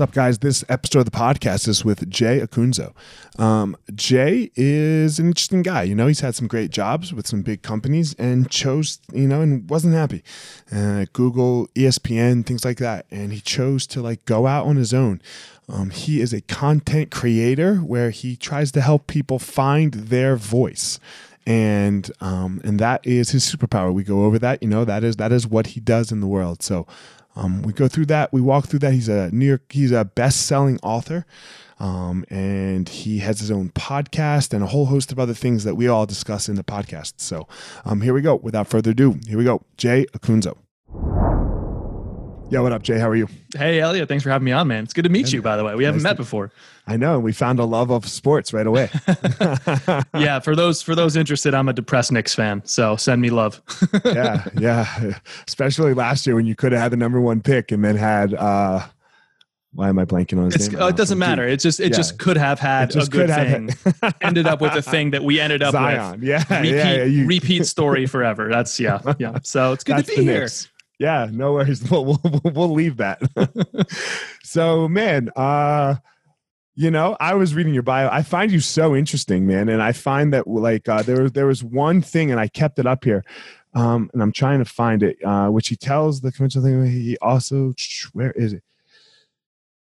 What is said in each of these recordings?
What's up, guys? This episode of the podcast is with Jay Acunzo. Um, Jay is an interesting guy. You know, he's had some great jobs with some big companies and chose, you know, and wasn't happy. Uh, Google, ESPN, things like that. And he chose to like go out on his own. Um, he is a content creator where he tries to help people find their voice and um, and that is his superpower. We go over that, you know, that is that is what he does in the world. So um, we go through that. We walk through that. He's a New York. He's a best-selling author, um, and he has his own podcast and a whole host of other things that we all discuss in the podcast. So um, here we go. Without further ado, here we go. Jay Acunzo. Yeah, what up, Jay? How are you? Hey, Elliot. Thanks for having me on, man. It's good to meet you, by the way. We nice haven't met before. I know. We found a love of sports right away. yeah, for those for those interested, I'm a depressed Knicks fan, so send me love. yeah, yeah. Especially last year when you could have had the number one pick and then had uh why am I blanking on his it's, name? Oh, it doesn't matter. It just it yeah. just could have had a good thing. ended up with a thing that we ended up Zion. with. Yeah, repeat, yeah, yeah you... repeat story forever. That's yeah, yeah. So it's good That's to be here. Knicks yeah no worries. We'll, we'll, we'll leave that. So man uh you know i was reading your bio. I find you so interesting man and i find that like uh, there, was there was one thing and i kept it up here um, and i'm trying to find it uh, which he tells the conventional thing he also where is it?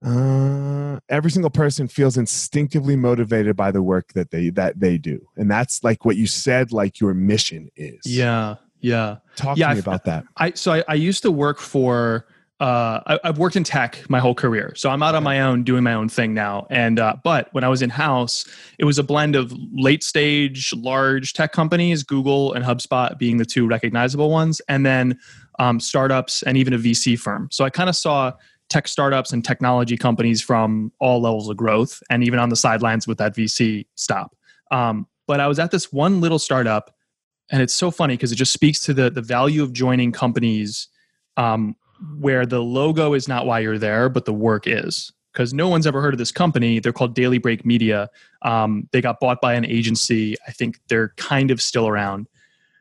Uh, every single person feels instinctively motivated by the work that they that they do and that's like what you said like your mission is. Yeah yeah. Talk yeah, to me about that. I so I, I used to work for uh, I, have worked in tech my whole career, so I'm out on my own doing my own thing now. And uh, but when I was in house, it was a blend of late stage, large tech companies, Google and HubSpot being the two recognizable ones, and then um, startups and even a VC firm. So I kind of saw tech startups and technology companies from all levels of growth, and even on the sidelines with that VC stop. Um, but I was at this one little startup and it's so funny because it just speaks to the the value of joining companies um, where the logo is not why you're there, but the work is. Because no one's ever heard of this company. They're called Daily Break Media. Um, they got bought by an agency. I think they're kind of still around.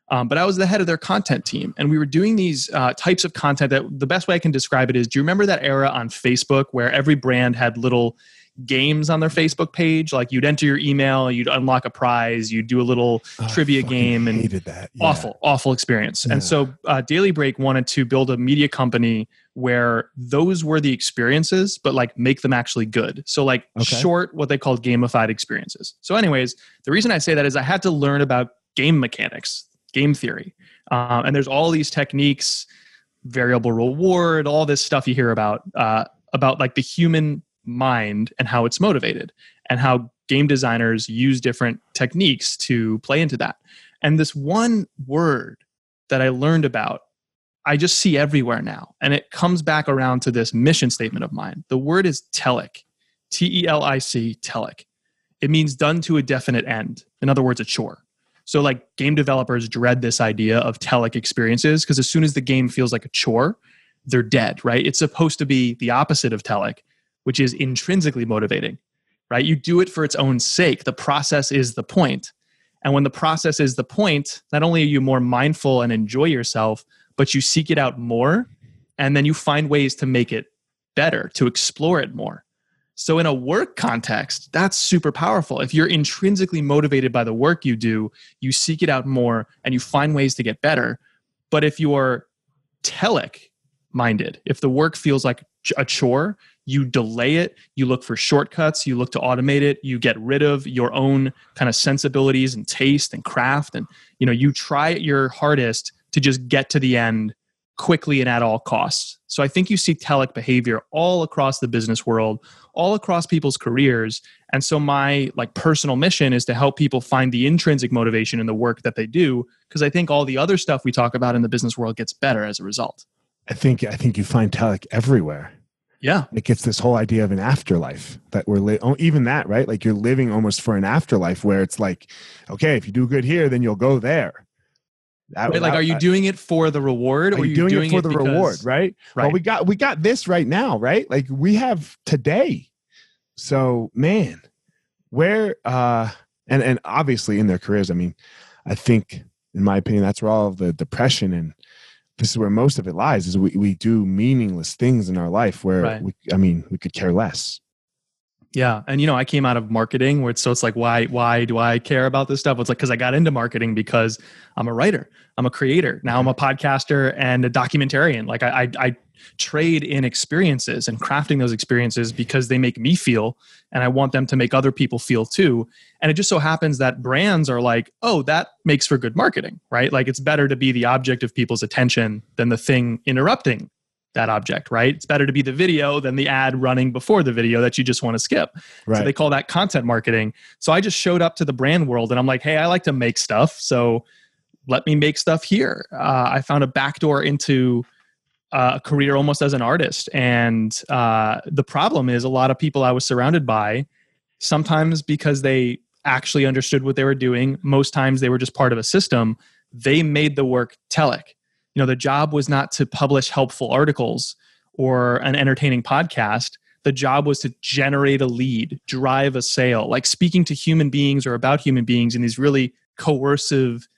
Um, but I was the head of their content team, and we were doing these uh, types of content. That the best way I can describe it is: Do you remember that era on Facebook where every brand had little games on their Facebook page. Like you'd enter your email, you'd unlock a prize, you'd do a little Oh, trivia game, and hated that. Yeah. awful, awful experience. Yeah. And so uh, Daily Break wanted to build a media company where those were the experiences, but like make them actually good. So like Okay. short, what they called gamified experiences. So, anyways, the reason I say that is I had to learn about game mechanics, game theory, uh, and there's all these techniques, variable reward, all this stuff you hear about uh, about like the human mind and how it's motivated, and how game designers use different techniques to play into that. And this one word that I learned about, I just see everywhere now. And it comes back around to this mission statement of mine. The word is telic, T E L I C, telic. It means done to a definite end. In other words, a chore. So, like game developers dread this idea of telic experiences because as soon as the game feels like a chore, they're dead, right? It's supposed to be the opposite of telic, which is intrinsically motivating, right? You do it for its own sake. The process is the point. And when the process is the point, not only are you more mindful and enjoy yourself, but you seek it out more and then you find ways to make it better, to explore it more. So, in a work context, that's super powerful. If you're intrinsically motivated by the work you do, you seek it out more and you find ways to get better. But if you're telic minded, if the work feels like a chore, you delay it, you look for shortcuts, you look to automate it, you get rid of your own kind of sensibilities and taste and craft and you know, you try your hardest to just get to the end quickly and at all costs. So I think you see telic behavior all across the business world, all across people's careers. And so my like personal mission is to help people find the intrinsic motivation in the work that they do because I think all the other stuff we talk about in the business world gets better as a result. I think I think you find telic everywhere. Yeah. It gets this whole idea of an afterlife that we're li- oh, even that right. Like you're living almost for an afterlife where it's like, okay, if you do good here, then you'll go there. That- Right, like, that- are you doing it for the reward, Or are you doing, it for the because- reward right well Right. we got we got this right now right like we have today so man where uh and and obviously in their careers i mean i think in my opinion that's where all the depression and this is where most of it lies is we, we do meaningless things in our life where Right. we i mean we could care less Yeah, and you know, I came out of marketing, where it's so it's like, why, why do I care about this stuff? It's like because I got into marketing because I'm a writer, I'm a creator. Now I'm a podcaster and a documentarian. Like I, I, I trade in experiences and crafting those experiences because they make me feel, and I want them to make other people feel too. And it just so happens that brands are like, oh, that makes for good marketing, right? Like it's better to be the object of people's attention than the thing interrupting that object, right? It's better to be the video than the ad running before the video that you just want to skip. right So they call that content marketing. So I just showed up to the brand world and I'm like, hey, I like to make stuff. So let me make stuff here. Uh, I found a backdoor into uh, a career almost as an artist. And uh, the problem is a lot of people I was surrounded by, sometimes because they actually understood what they were doing, most times they were just part of a system, they made the work telic. You know, the job was not to publish helpful articles or an entertaining podcast the job was to generate a lead, drive a sale, like speaking to human beings or about human beings in these really coercive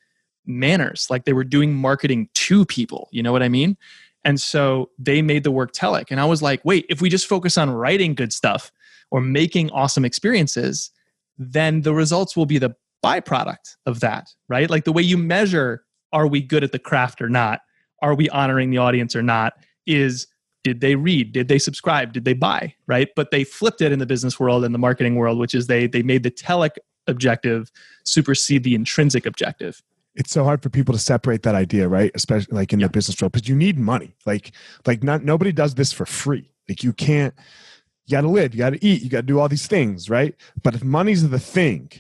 manners. Like they were doing marketing to people. You know what I mean? And so they made the work telic. And I was like, wait, if we just focus on writing good stuff or making awesome experiences, then the results will be the byproduct of that, right? Like the way you measure are we good at the craft or not? Are we honoring the audience or not? Is did they read did they subscribe did they buy right? But they flipped it in the business world and the marketing world which is they they made the telic objective supersede the intrinsic objective. It's so hard for people to separate that idea right? Especially like in Yeah. the business world because you need money. Like like not nobody does this for free. Like you can't you got to live you got to eat you got to do all these things right? But if money's the thing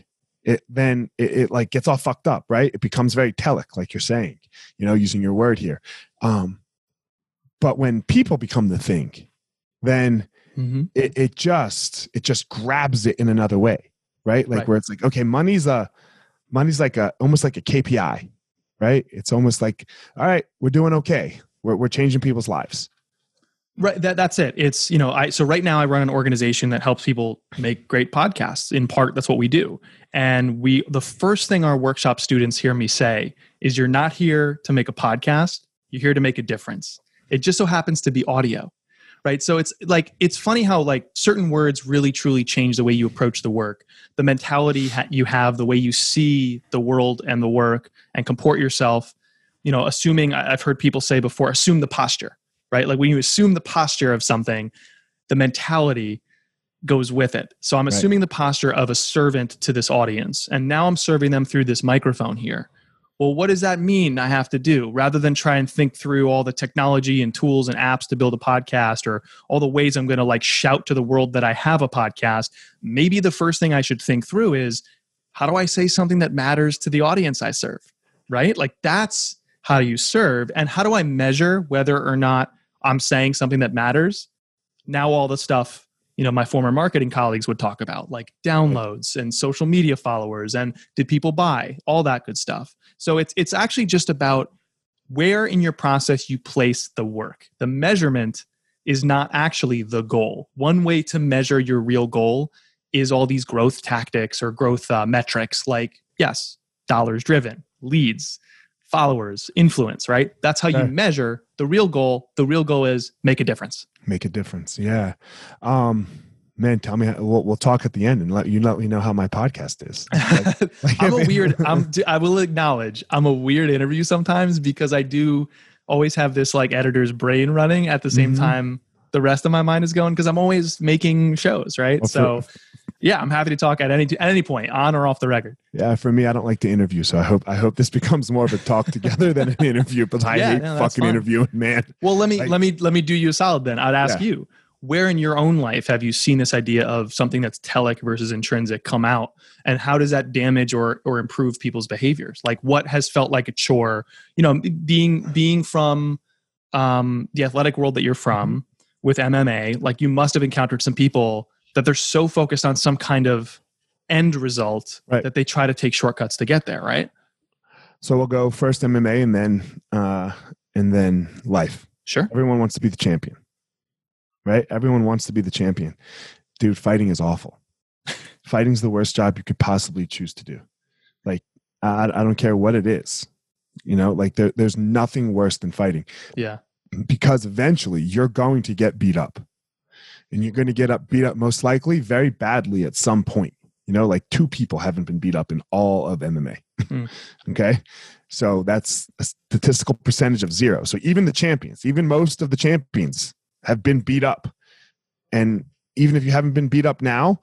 it then it, it like gets all fucked up right? It becomes very telic like you're saying you know using your word here. Um but when people become the thing then mm-hmm. it, it just it just grabs it in another way right? Like Right. where it's like okay money's a money's like a almost like a kpi right? It's almost like all right we're doing okay. We're, we're changing people's lives right that, that's it. It's you know i so right now i run an organization that helps people make great podcasts. In part that's what we do. And we the first thing our workshop students hear me say is you're not here to make a podcast. You're here to make a difference. It just so happens to be audio right? So it's like it's funny how like certain words really truly change the way you approach the work. The mentality you have the way you see the world and the work and comport yourself. You know assuming i've heard people say before assume the posture right like when you assume the posture of something the mentality goes with it so i'm Right. assuming the posture of a servant to this audience and now i'm serving them through this microphone here well, what does that mean I have to do? Rather than try and think through all the technology and tools and apps to build a podcast or all the ways I'm going to like shout to the world that I have a podcast, maybe the first thing I should think through is how do I say something that matters to the audience I serve? Right? Like that's how you serve. And how do I measure whether or not I'm saying something that matters? Now, all the stuff you know my former marketing colleagues would talk about like downloads and social media followers and did people buy? All that good stuff. So it's it's actually just about where in your process you place the work. The measurement is not actually the goal. One way to measure your real goal is all these growth tactics or growth uh, metrics like yes dollars driven leads followers influence right? That's how you measure the real goal the real goal is make a difference Make a difference. Yeah. Um, man, tell me. How, we'll, we'll talk at the end and let you let me know how my podcast is. Like- like I'm a weird. I'm. I will acknowledge I'm a weird interview sometimes because I do always have this like editor's brain running at the same Mhm. time the rest of my mind is going because I'm always making shows, right? Well, so, for- yeah, I'm happy to talk at any at any point, on or off the record. Yeah, for me, I don't like to interview, so I hope I hope this becomes more of a talk together than an interview. But I Yeah, hate no, fucking fine. interviewing, man. Well, let me Like- let me let me do you a solid then. I'd ask Yeah. you, where in your own life have you seen this idea of something that's telic versus intrinsic come out, and how does that damage or or improve people's behaviors? Like, what has felt like a chore? You know, being being from um, the athletic world that you're from with MMA, like you must have encountered some people that they're so focused on some kind of end result Right. that they try to take shortcuts to get there, right? So we'll go first MMA and then uh, and then life. Sure. Everyone wants to be the champion, right? Everyone wants to be the champion. Dude, fighting is awful. Fighting's the worst job you could possibly choose to do. Like, I, I don't care what it is. You know, like there, there's nothing worse than fighting Yeah. because eventually you're going to get beat up. And you're going to get up beat up most likely very badly at some point. You know, like two people haven't been beat up in all of MMA. Hmm. okay. So that's a statistical percentage of zero. So even the champions, even most of the champions have been beat up. And even if you haven't been beat up now,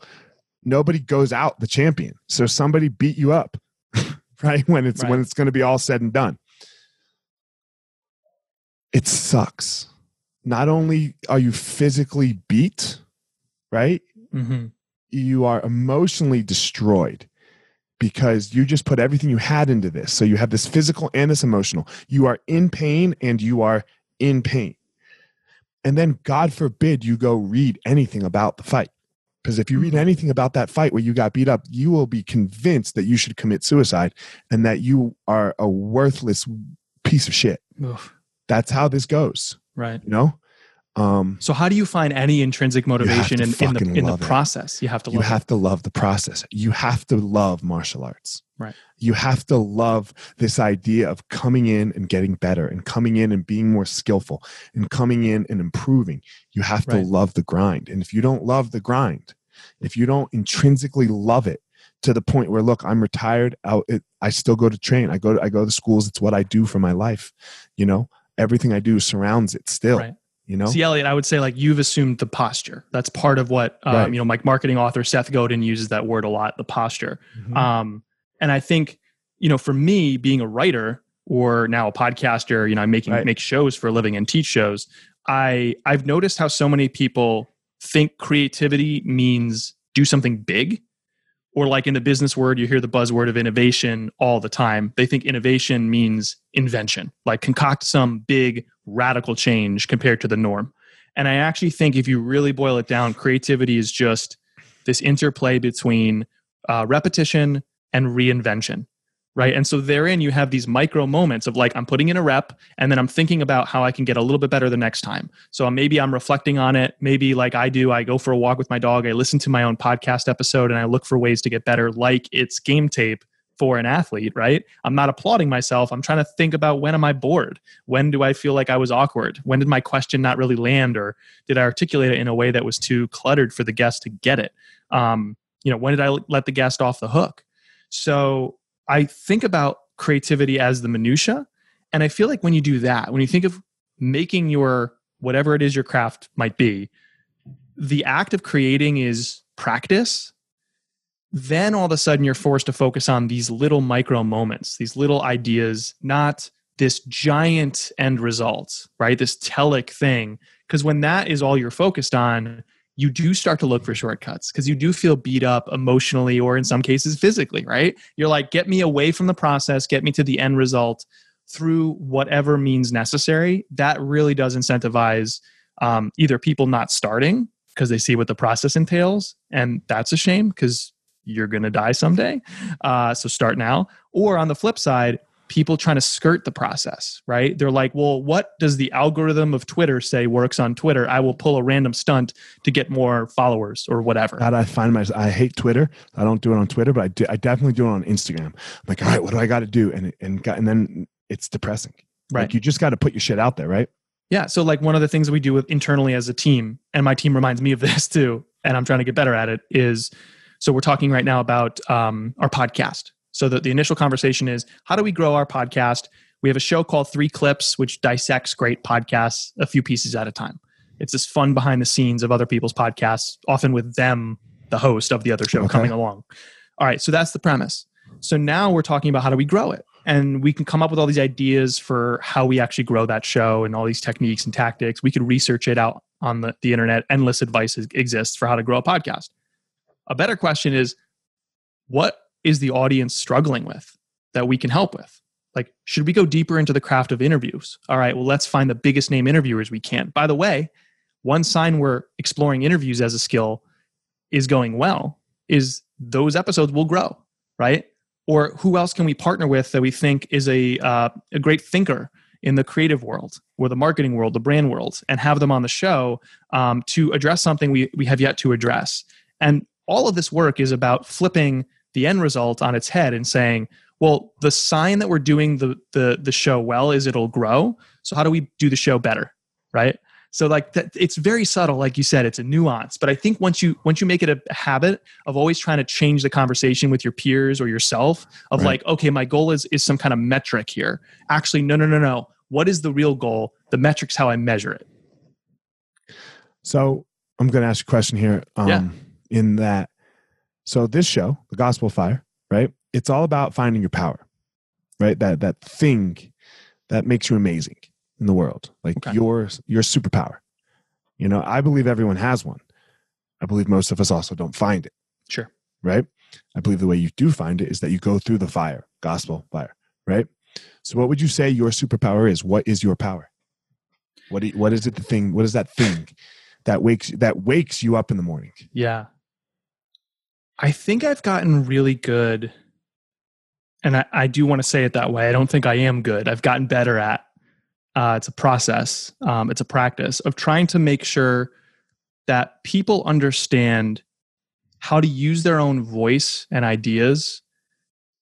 nobody goes out the champion. So somebody beat you up, right? When it's when it's going to be all said and done. It sucks. Not only are you physically beat, right? hmm you are emotionally destroyed because you just put everything you had into this. So you have this physical and this emotional. You are in pain and you are in pain. And then, God forbid, you go read anything about the fight. Because if you read Mhm. anything about that fight where you got beat up, you will be convinced that you should commit suicide and that you are a worthless piece of shit. That's how this goes, Right. you know? Um, So how do you find any intrinsic motivation in, in the in the it. process? You have to you love have to love the process. You have to love martial arts. Right. You have to love this idea of coming in and getting better and coming in and being more skillful and coming in and improving. You have to Right. love the grind. And if you don't love the grind, if you don't intrinsically love it to the point where look, I'm retired, I, it, I still go to train. I go to, I go to schools. It's what I do for my life. You know, everything I do surrounds it still. Right. You know, See, Elliot, I would say like you've assumed the posture. That's part of what um, Right. you know. My marketing author Seth Godin uses that word a lot, the posture. Mhm. Um, and I think you know, for me, being a writer or now a podcaster, you know, I'm making Right. make shows for a living and teach shows. I I've noticed how so many people think creativity means do something big, or like in the business word, you hear the buzzword of innovation all the time. They think innovation means invention, like concoct some big radical change compared to the norm. And I actually think if you really boil it down, creativity is just this interplay between uh, repetition and reinvention, right? And so therein you have these micro moments of like I'm putting in a rep, and then I'm thinking about how I can get a little bit better the next time. So maybe I'm reflecting on it. Maybe like I do, I go for a walk with my dog. I listen to my own podcast episode, and I look for ways to get better, like it's game tape, for an athlete, right? I'm not applauding myself. I'm trying to think about when am I bored? When do I feel like I was awkward? When did my question not really land, or did I articulate it in a way that was too cluttered for the guest to get it? Um, you know, when did I let the guest off the hook? So I think about creativity as the minutia, and I feel like when you do that, when you think of making your whatever it is your craft might be, the act of creating is practice then all of a sudden you're forced to focus on these little micro moments, these little ideas, not this giant end result, right? This telic thing. Because when that is all you're focused on, you do start to look for shortcuts because you do feel beat up emotionally or in some cases physically, right? You're like, get me away from the process, get me to the end result through whatever means necessary. That really does incentivize um, either people not starting because they see what the process entails. And that's a shame because you're going to die someday. Uh, so start now. Or on the flip side, people trying to skirt the process, right? They're like, well, what does the algorithm of Twitter say works on Twitter? I will pull a random stunt to get more followers or whatever. That I find myself, I hate Twitter. I don't do it on Twitter, but I, do, I definitely do it on Instagram. I'm like, all right, what do I got to do? And, and, and then it's depressing. Right. Like you just got to put your shit out there, right? Yeah. So like one of the things that we do with internally as a team, and my team reminds me of this too, and I'm trying to get better at it, is so we're talking right now about um, our podcast. So the, the initial conversation is how do we grow our podcast? We have a show called Three Clips, which dissects great podcasts a few pieces at a time. It's this fun behind the scenes of other people's podcasts, often with them, the host of the other show, okay. coming along. All right, so that's the premise. So now we're talking about how do we grow it? And we can come up with all these ideas for how we actually grow that show and all these techniques and tactics. We could research it out on the, the internet. Endless advice exists for how to grow a podcast. A better question is what is the audience struggling with that we can help with? Like, should we go deeper into the craft of interviews? All right, well, let's find the biggest name interviewers we can. By the way, one sign we're exploring interviews as a skill is going well is those episodes will grow, right? Or who else can we partner with that we think is a, uh, a great thinker in the creative world or the marketing world, the brand world, and have them on the show um, to address something we, we have yet to address. And all of this work is about flipping the end result on its head and saying, well, the sign that we're doing the the the show well is it'll grow. So how do we do the show better, right? So like that, it's very subtle, like you said, it's a nuance. But I think once you once you make it a habit of always trying to change the conversation with your peers or yourself, of right. like, okay, my goal is is some kind of metric here. Actually, no, no, no, no. What is the real goal? The metric's how I measure it. So I'm going to ask a question here. Um, yeah in that so this show the gospel fire right? It's all about finding your power right? That that thing that makes you amazing in the world like okay. your your superpower. You know i believe everyone has one. I believe most of us also don't find it. Sure. Right? I believe the way you do find it is that you go through the fire gospel fire right? So what would you say your superpower is? What is your power? What you, what is it the thing what is that thing that wakes that wakes you up in the morning? Yeah I think I've gotten really good, and I, I do want to say it that way. I don't think I am good. I've gotten better at. Uh, it's a process. Um, it's a practice of trying to make sure that people understand how to use their own voice and ideas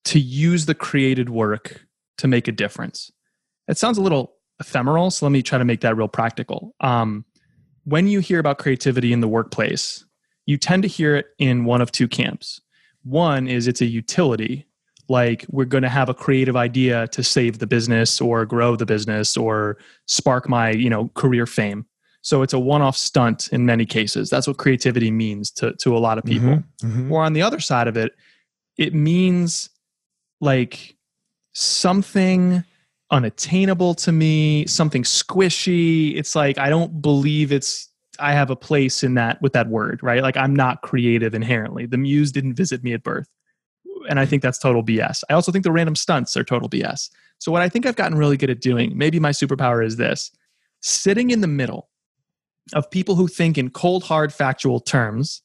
to use the created work to make a difference. It sounds a little ephemeral, so let me try to make that real practical. Um, when you hear about creativity in the workplace, you tend to hear it in one of two camps. One is it's a utility, like we're going to have a creative idea to save the business or grow the business or spark my, you know, career fame. So it's a one-off stunt in many cases. That's what creativity means to to a lot of people. Mm-hmm, mm-hmm. Or on the other side of it, it means like something unattainable to me, something squishy. It's like I don't believe it's I have a place in that with that word, right? Like I'm not creative inherently. The muse didn't visit me at birth. And I think that's total BS. I also think the random stunts are total BS. So what I think I've gotten really good at doing, maybe my superpower is this, sitting in the middle of people who think in cold hard factual terms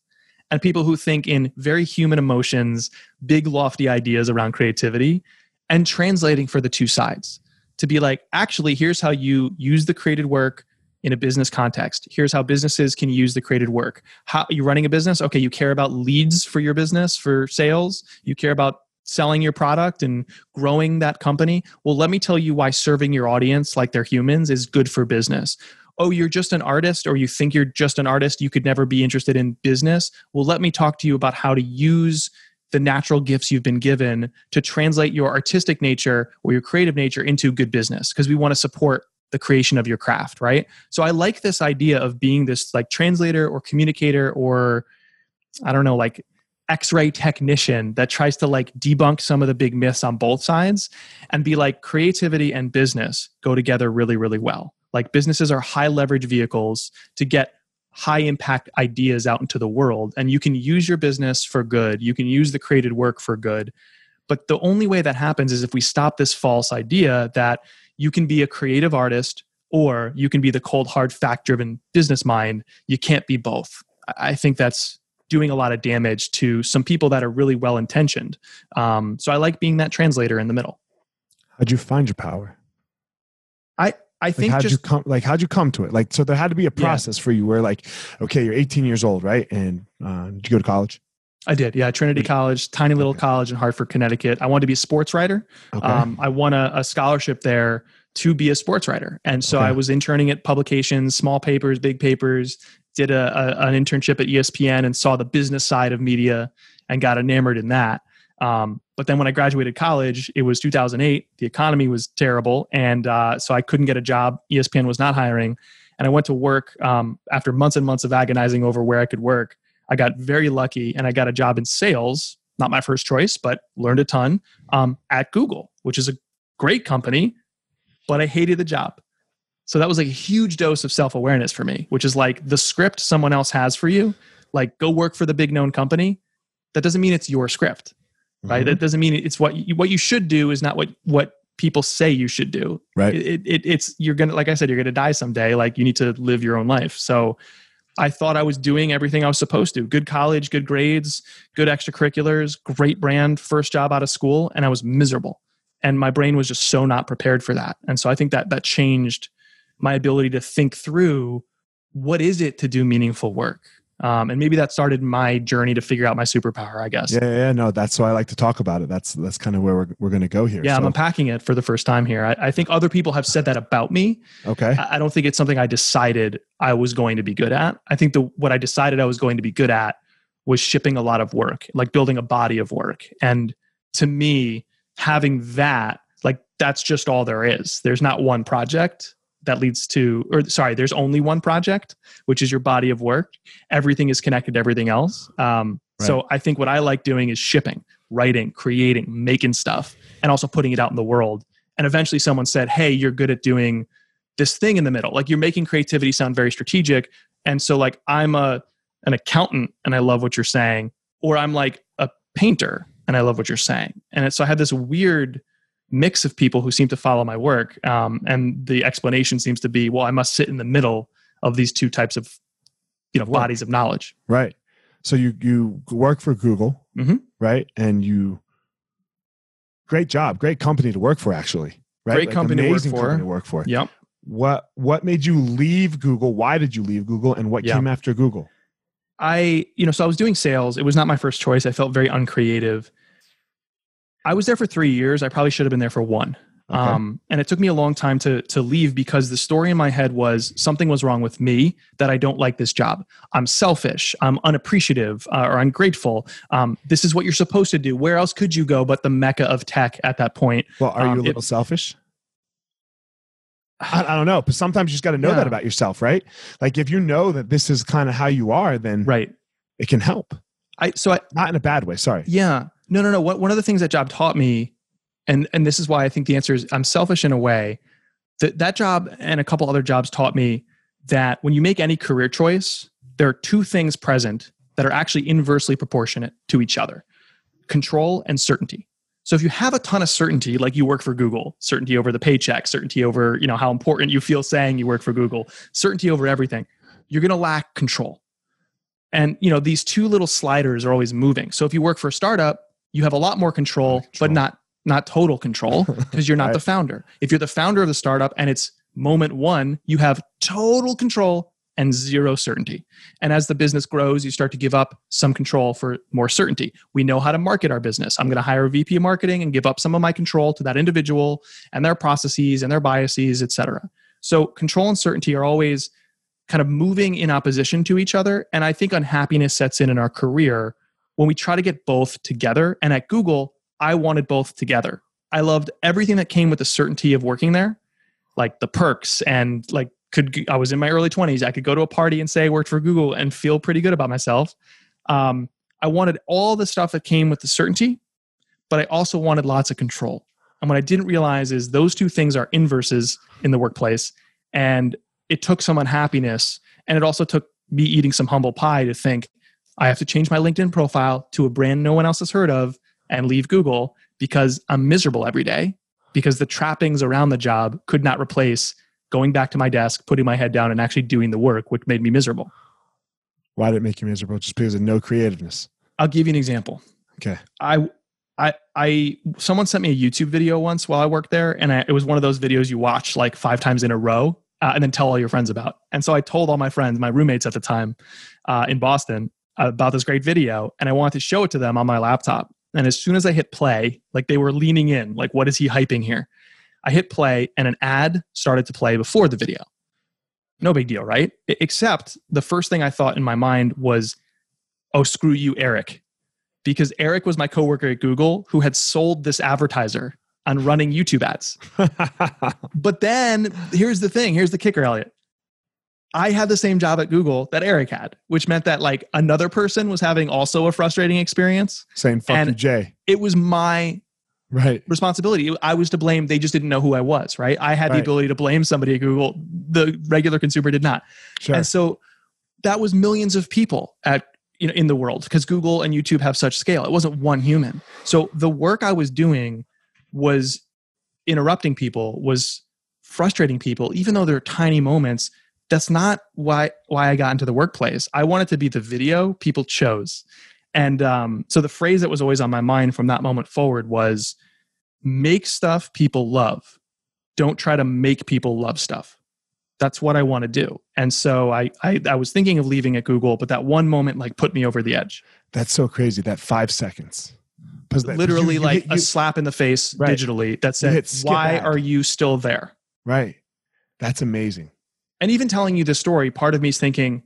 and people who think in very human emotions, big lofty ideas around creativity and translating for the two sides. To be like, actually, here's how you use the created work in a business context. Here's how businesses can use the created work. How you're running a business? Okay, you care about leads for your business for sales. You care about selling your product and growing that company. Well, let me tell you why serving your audience like they're humans is good for business. Oh, you're just an artist, or you think you're just an artist, you could never be interested in business. Well, let me talk to you about how to use the natural gifts you've been given to translate your artistic nature or your creative nature into good business because we want to support the creation of your craft, right? So I like this idea of being this like translator or communicator or I don't know, like x-ray technician that tries to like debunk some of the big myths on both sides and be like creativity and business go together really really well. Like businesses are high leverage vehicles to get high impact ideas out into the world and you can use your business for good. You can use the created work for good. But the only way that happens is if we stop this false idea that you can be a creative artist or you can be the cold hard fact driven business mind you can't be both i think that's doing a lot of damage to some people that are really well intentioned. Um, so I like being that translator in the middle. How'd you find your power? I I think like how'd just you come like how'd you come to it? Like so there had to be a process yeah. for you where like okay you're 18 years old right and uh, did you go to college? I did, yeah. Trinity College, tiny little okay. college in Hartford, Connecticut. I wanted to be a sports writer. Okay. Um, I won a, a, scholarship there to be a sports writer, and so okay. I was interning at publications, small papers, big papers, did a, a, an internship at ESPN and saw the business side of media and got enamored in that. Um, but then when I graduated college, it was 2008. The economy was terrible, and uh, so I couldn't get a job. ESPN was not hiring, and I went to work um, after months and months of agonizing over where I could work. I got very lucky, and I got a job in sales. Not my first choice, but learned a ton um, at Google, which is a great company, but I hated the job. So that was like a huge dose of self awareness for me, which is like the script someone else has for you, like go work for the big known company. That doesn't mean it's your script, right? Mm-hmm. That doesn't mean it's what you, what you should do is not what what people say you should do. Right. It, it, it's you're gonna like I said, you're gonna die someday. Like you need to live your own life. So I thought I was doing everything I was supposed to. Good college, good grades, good extracurriculars, great brand, first job out of school, and I was miserable. And my brain was just so not prepared for that. And so I think that that changed my ability to think through what is it to do meaningful work um, and maybe that started my journey to figure out my superpower i guess. Yeah yeah no that's why i like to talk about it. That's that's kind of where we're, we're going to go here yeah so. i'm unpacking it for the first time here. I, I, think other people have said that about me. Okay. I, I, don't think it's something i decided i was going to be good at. I think the what i decided i was going to be good at was shipping a lot of work like building a body of work. And to me having that like that's just all there is. There's not one project that leads to or sorry there's only one project which is your body of work. Everything is connected to everything else. Um, right. so i think what i like doing is shipping writing creating making stuff and also putting it out in the world. And eventually someone said hey you're good at doing this thing in the middle. Like you're making creativity sound very strategic. And so like i'm a an accountant and i love what you're saying or i'm like a painter and i love what you're saying. And so i had this weird mix of people who seem to follow my work. Um, and the explanation seems to be, well, I must sit in the middle of these two types of, you know, work. bodies of knowledge. Right. So you you work for Google, mm-hmm. right? And you, great job, great company to work for, actually. Right. Great like company, to work, company to work for. Yep. What what made you leave Google? Why did you leave Google? And what yep. came after Google? I, you know, so I was doing sales. It was not my first choice. I felt very uncreative. I was there for three years. I probably should have been there for one. Okay. Um, and it took me a long time to to leave because the story in my head was something was wrong with me that I don't like this job. I'm selfish. I'm unappreciative uh, or ungrateful. Um, this is what you're supposed to do. Where else could you go but the mecca of tech at that point? Well, are um, you a little it, selfish? I, I, don't know, but sometimes you just got to know yeah. that about yourself, right? Like if you know that this is kind of how you are, then right, it can help. I so I not in a bad way. Sorry. Yeah. No, no, no. One of the things that job taught me, and and this is why I think the answer is I'm selfish in a way. That that job and a couple other jobs taught me that when you make any career choice, there are two things present that are actually inversely proportionate to each other: control and certainty. So if you have a ton of certainty, like you work for Google, certainty over the paycheck, certainty over you know how important you feel saying you work for Google, certainty over everything, you're going to lack control. And you know these two little sliders are always moving. So if you work for a startup, you have a lot more control, control. but not not total control because you're not right. the founder. If you're the founder of the startup and it's moment one, you have total control and zero certainty. And as the business grows, you start to give up some control for more certainty. We know how to market our business. I'm going to hire a VP of marketing and give up some of my control to that individual and their processes and their biases, et cetera. So control and certainty are always kind of moving in opposition to each other. And I think unhappiness sets in in our career when we try to get both together. And at Google, I wanted both together. I loved everything that came with the certainty of working there, like the perks and like could I was in my early 20s. I could go to a party and say I worked for Google and feel pretty good about myself. Um, I wanted all the stuff that came with the certainty, but I also wanted lots of control. And what I didn't realize is those two things are inverses in the workplace. And it took some unhappiness. And it also took me eating some humble pie to think I have to change my LinkedIn profile to a brand no one else has heard of and leave Google because I'm miserable every day because the trappings around the job could not replace going back to my desk, putting my head down, and actually doing the work, which made me miserable. Why did it make you miserable? Just because of no creativeness. I'll give you an example. Okay. I I I someone sent me a YouTube video once while I worked there, and I, it was one of those videos you watch like five times in a row uh, and then tell all your friends about. And so I told all my friends, my roommates at the time uh, in Boston, about this great video, and I wanted to show it to them on my laptop. And as soon as I hit play, like they were leaning in, like, what is he hyping here? I hit play and an ad started to play before the video. No big deal, right? Except the first thing I thought in my mind was, oh, screw you, Eric. Because Eric was my coworker at Google who had sold this advertiser on running YouTube ads. but then here's the thing here's the kicker, Elliot. I had the same job at Google that Eric had, which meant that like another person was having also a frustrating experience. Saying fuck And- you, Jay. It was my Right. responsibility. I was to blame. They just didn't know who I was, right? I had the ability to blame somebody at Google. The regular consumer did not. Sure. And so that was millions of people at you know in the world because Google and YouTube have such scale. It wasn't one human. So the work I was doing was interrupting people, was frustrating people, even though they're tiny moments. That's not why why I got into the workplace. I wanted to be the video people chose. And um, so the phrase that was always on my mind from that moment forward was make stuff people love. Don't try to make people love stuff. That's what I want to do. And so I, I, I was thinking of leaving at Google, but that one moment like put me over the edge. That's so crazy. That five seconds. that- Literally you- you like hit- a slap in the face Right. digitally that said, why ad." are you still there? right. That's amazing. And even telling you this story, part of me is thinking,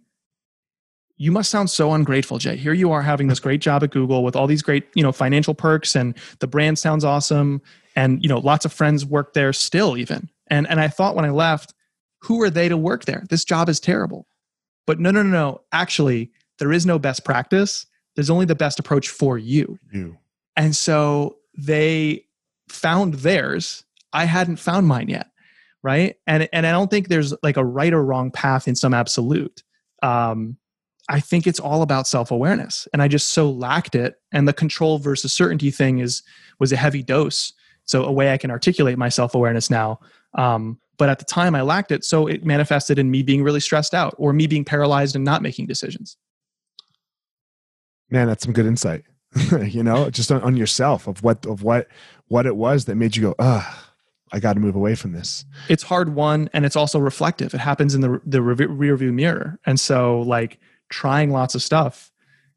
you must sound so ungrateful, Jay. Here you are having this great job at Google with all these great, you know, financial perks and the brand sounds awesome. And, you know, lots of friends work there still even. And and I thought when I left, who are they to work there? This job is terrible. But no, no, no, no. Actually, there is no best practice. There's only the best approach for you. You. And so they found theirs. I hadn't found mine yet. Right. And and I don't think there's like a right or wrong path in some absolute. Um, I think it's all about self-awareness. And I just so lacked it. And the control versus certainty thing is was a heavy dose. So a way I can articulate my self-awareness now. Um, but at the time I lacked it. So it manifested in me being really stressed out or me being paralyzed and not making decisions. Man, that's some good insight. you know, just on, on yourself of what of what what it was that made you go, ah, I got to move away from this. it's hard won and it's also reflective. It happens in the the rear view mirror. And so like trying lots of stuff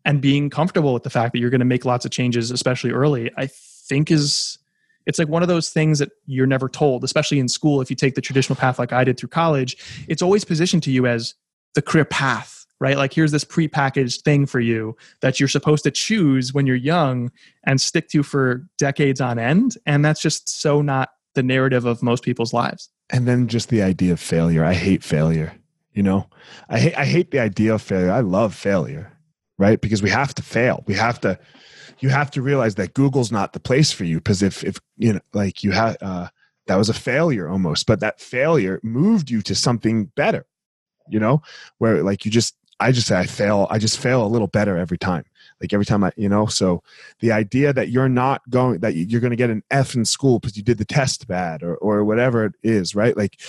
and being comfortable with the fact that you're going to make lots of changes especially early, I think is it's like one of those things that you're never told, especially in school if you take the traditional path like I did through college, it's always positioned to you as the career path, right? Like here's this prepackaged thing for you that you're supposed to choose when you're young and stick to for decades on end, and that's just so not the narrative of most people's lives. And then just the idea of failure. I hate failure. You know, I hate I hate the idea of failure. I love failure, right? Because we have to fail. We have to. You have to realize that Google's not the place for you. Because if if you know, like you had uh, that was a failure almost, but that failure moved you to something better. You know, where like you just I just say I fail. I just fail a little better every time. Like every time I, you know, so the idea that you're not going that you're going to get an F in school because you did the test bad or or whatever it is, right? Like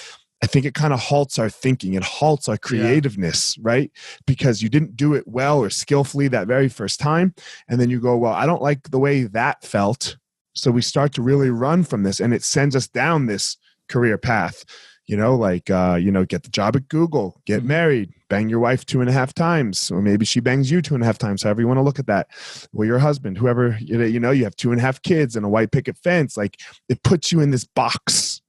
I think it kind of halts our thinking. It halts our creativeness, right? Because you didn't do it well or skillfully that very first time. And then you go, well, I don't like the way that felt. So we start to really run from this and it sends us down this career path, you know, like, uh, you know, get the job at Google, get Mhm. married, bang your wife two and a half times, or maybe she bangs you two and a half times, however you want to look at that. Or your husband, whoever, you know, you have two and a half kids and a white picket fence. Like it puts you in this box,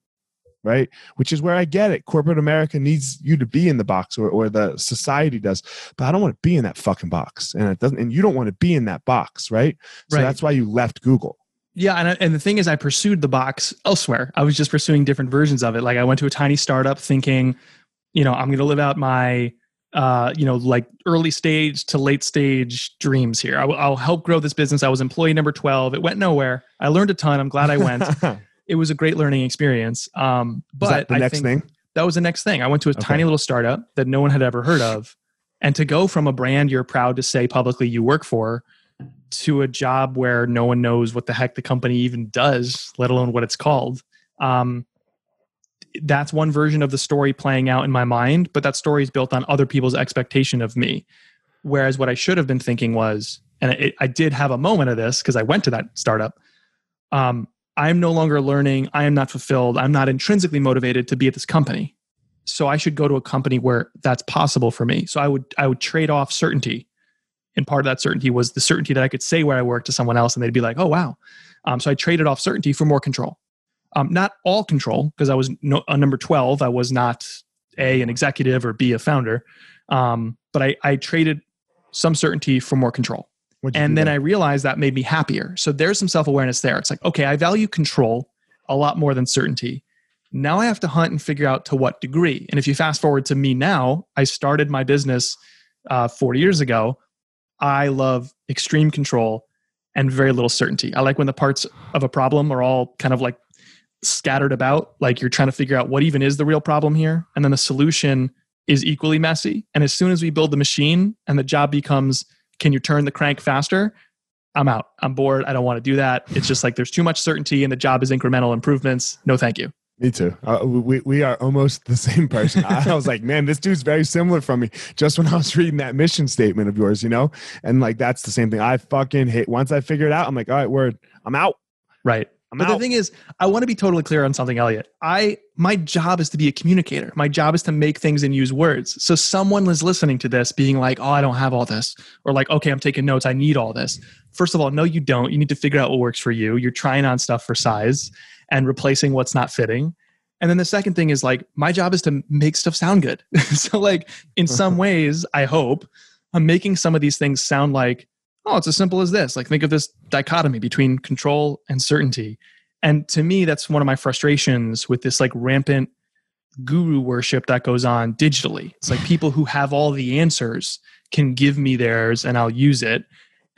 right? Which is where I get it. Corporate America needs you to be in the box or, or the society does. But I don't want to be in that fucking box. And it doesn't, and you don't want to be in that box, right? So Right. that's why you left Google. Yeah, and, I- and the thing is, I pursued the box elsewhere. I was just pursuing different versions of it. Like I went to a tiny startup thinking, you know, I'm going to live out my, uh, you know, like early stage to late stage dreams here. I will, help grow this business. I was employee number 12. It went nowhere. I learned a ton. I'm glad I went. It was a great learning experience. Um, but the I next thing? that was the next thing. I went to a Okay. tiny little startup that no one had ever heard of. And to go from a brand you're proud to say publicly you work for to a job where no one knows what the heck the company even does, let alone what it's called. Um, that's one version of the story playing out in my mind, but that story is built on other people's expectation of me. Whereas what I should have been thinking was, and I did have a moment of this because I went to that startup. Um, I'm no longer learning. I am not fulfilled. I'm not intrinsically motivated to be at this company. So I should go to a company where that's possible for me. So I would I would trade off certainty, and part of that certainty was the certainty that I could say where I work to someone else, and they'd be like, "Oh wow." Um, so I traded off certainty for more control. Um, not all control because I was no, a number twelve. I was not a an executive or b a founder, um, but I, I traded some certainty for more control and then? I realized that made me happier. So there's some self awareness there. It's like, okay, I value control a lot more than certainty. Now I have to hunt and figure out to what degree. And if you fast forward to me now, I started my business uh, 40 years ago. I love extreme control and very little certainty. I like when the parts of a problem are all kind of like scattered about, like you're trying to figure out what even is the real problem here. And then the solution is equally messy. And as soon as we build the machine and the job becomes, can you turn the crank faster? I'm out. I'm bored. I don't want to do that. It's just like there's too much certainty and the job is incremental improvements. No, thank you. Me too. Uh, we, we are almost the same person. I, I was like, man, this dude's very similar from me. Just when I was reading that mission statement of yours, you know, and like that's the same thing. I fucking hate. Once I figure it out, I'm like, all right, word, I'm out. Right. I'm But out. the thing is, I want to be totally clear on something, Elliot. I my job is to be a communicator. My job is to make things and use words. So someone is listening to this, being like, "Oh, I don't have all this," or like, "Okay, I'm taking notes. I need all this." First of all, no, you don't. You need to figure out what works for you. You're trying on stuff for size and replacing what's not fitting. And then the second thing is like, my job is to make stuff sound good. so like, in some ways, I hope I'm making some of these things sound like oh, it's as simple as this. Like, think of this dichotomy between control and certainty. And to me, that's one of my frustrations with this like rampant guru worship that goes on digitally. It's like people who have all the answers can give me theirs and I'll use it.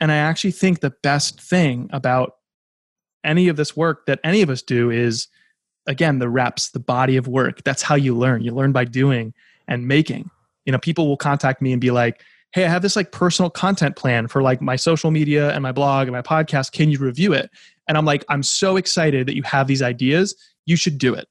And I actually think the best thing about any of this work that any of us do is, again, the reps, the body of work. That's how you learn. You learn by doing and making. You know, people will contact me and be like, hey, I have this like personal content plan for like my social media and my blog and my podcast. Can you review it? And I'm like, I'm so excited that you have these ideas. You should do it.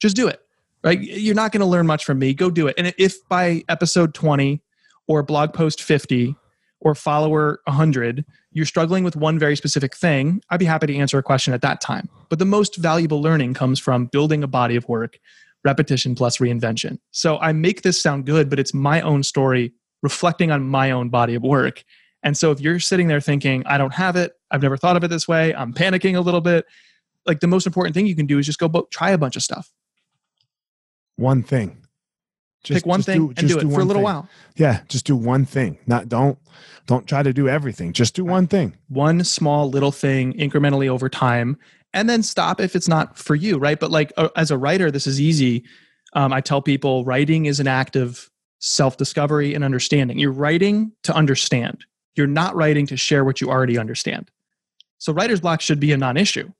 Just do it. Right? You're not going to learn much from me. Go do it. And if by episode 20 or blog post 50 or follower 100, you're struggling with one very specific thing, I'd be happy to answer a question at that time. But the most valuable learning comes from building a body of work, repetition plus reinvention. So I make this sound good, but it's my own story reflecting on my own body of work. And so if you're sitting there thinking, I don't have it, I've never thought of it this way, I'm panicking a little bit, like the most important thing you can do is just go bo- try a bunch of stuff. One thing. Just, Pick one thing and do it for a little thing. while. Yeah, just do one thing. Not don't don't try to do everything. Just do one thing. One small little thing incrementally over time and then stop if it's not for you, right? But like uh, as a writer, this is easy. Um, I tell people writing is an act of self discovery and understanding. You're writing to understand, you're not writing to share what you already understand. So writer's block should be a non issue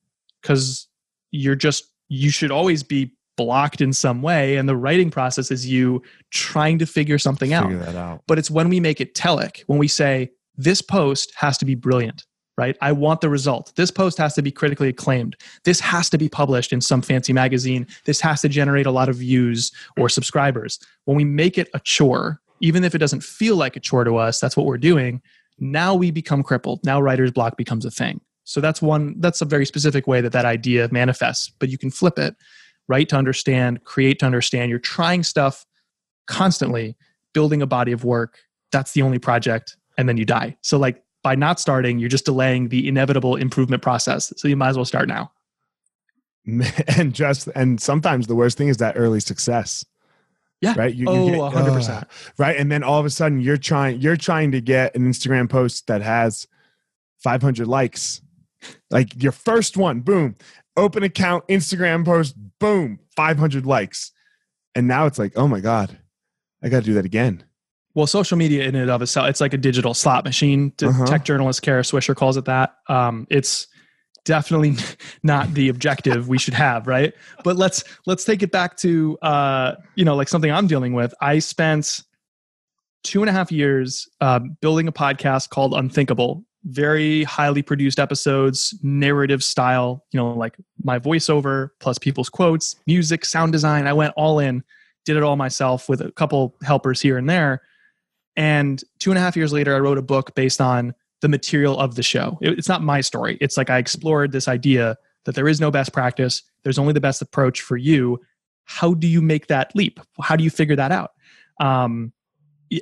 because you're just, you should always be blocked in some way. And the writing process is you trying to figure something out Figure that out. but it's when we make it telic when we say this post has to be brilliant right? I want the result. This post has to be critically acclaimed. This has to be published in some fancy magazine. This has to generate a lot of views or subscribers. When we make it a chore even if it doesn't feel like a chore to us that's what we're doing now we become crippled. Now writer's block becomes a thing. So that's one that's a very specific way that that idea manifests but you can flip it write to understand create to understand. You're trying stuff constantly building a body of work. That's the only project, and then you die. So like by not starting, you're just delaying the inevitable improvement process. So you might as well start now. and just and sometimes the worst thing is that early success. Yeah. Right. You, oh, you get, 100%. uh, right. And then all of a sudden you're trying you're trying to get an Instagram post that has 500 likes. Like your first one, boom, open account, Instagram post, boom, 500 likes. And now it's like, oh my God, I got to do that again. Well, social media in and of itself, it's like a digital slot machine. Uh-huh. Tech journalist Kara Swisher calls it that. Um, it's definitely not the objective we should have, right? But let's let's take it back to uh, you know like something I'm dealing with. I spent two and a half years uh, building a podcast called Unthinkable. Very highly produced episodes, narrative style. You know, like my voiceover plus people's quotes, music, sound design. I went all in, did it all myself with a couple helpers here and there. And two and a half years later, I wrote a book based on the material of the show. It- it's not my story. It's like I explored this idea that there is no best practice, there's only the best approach for you. How do you make that leap? How do you figure that out? Um,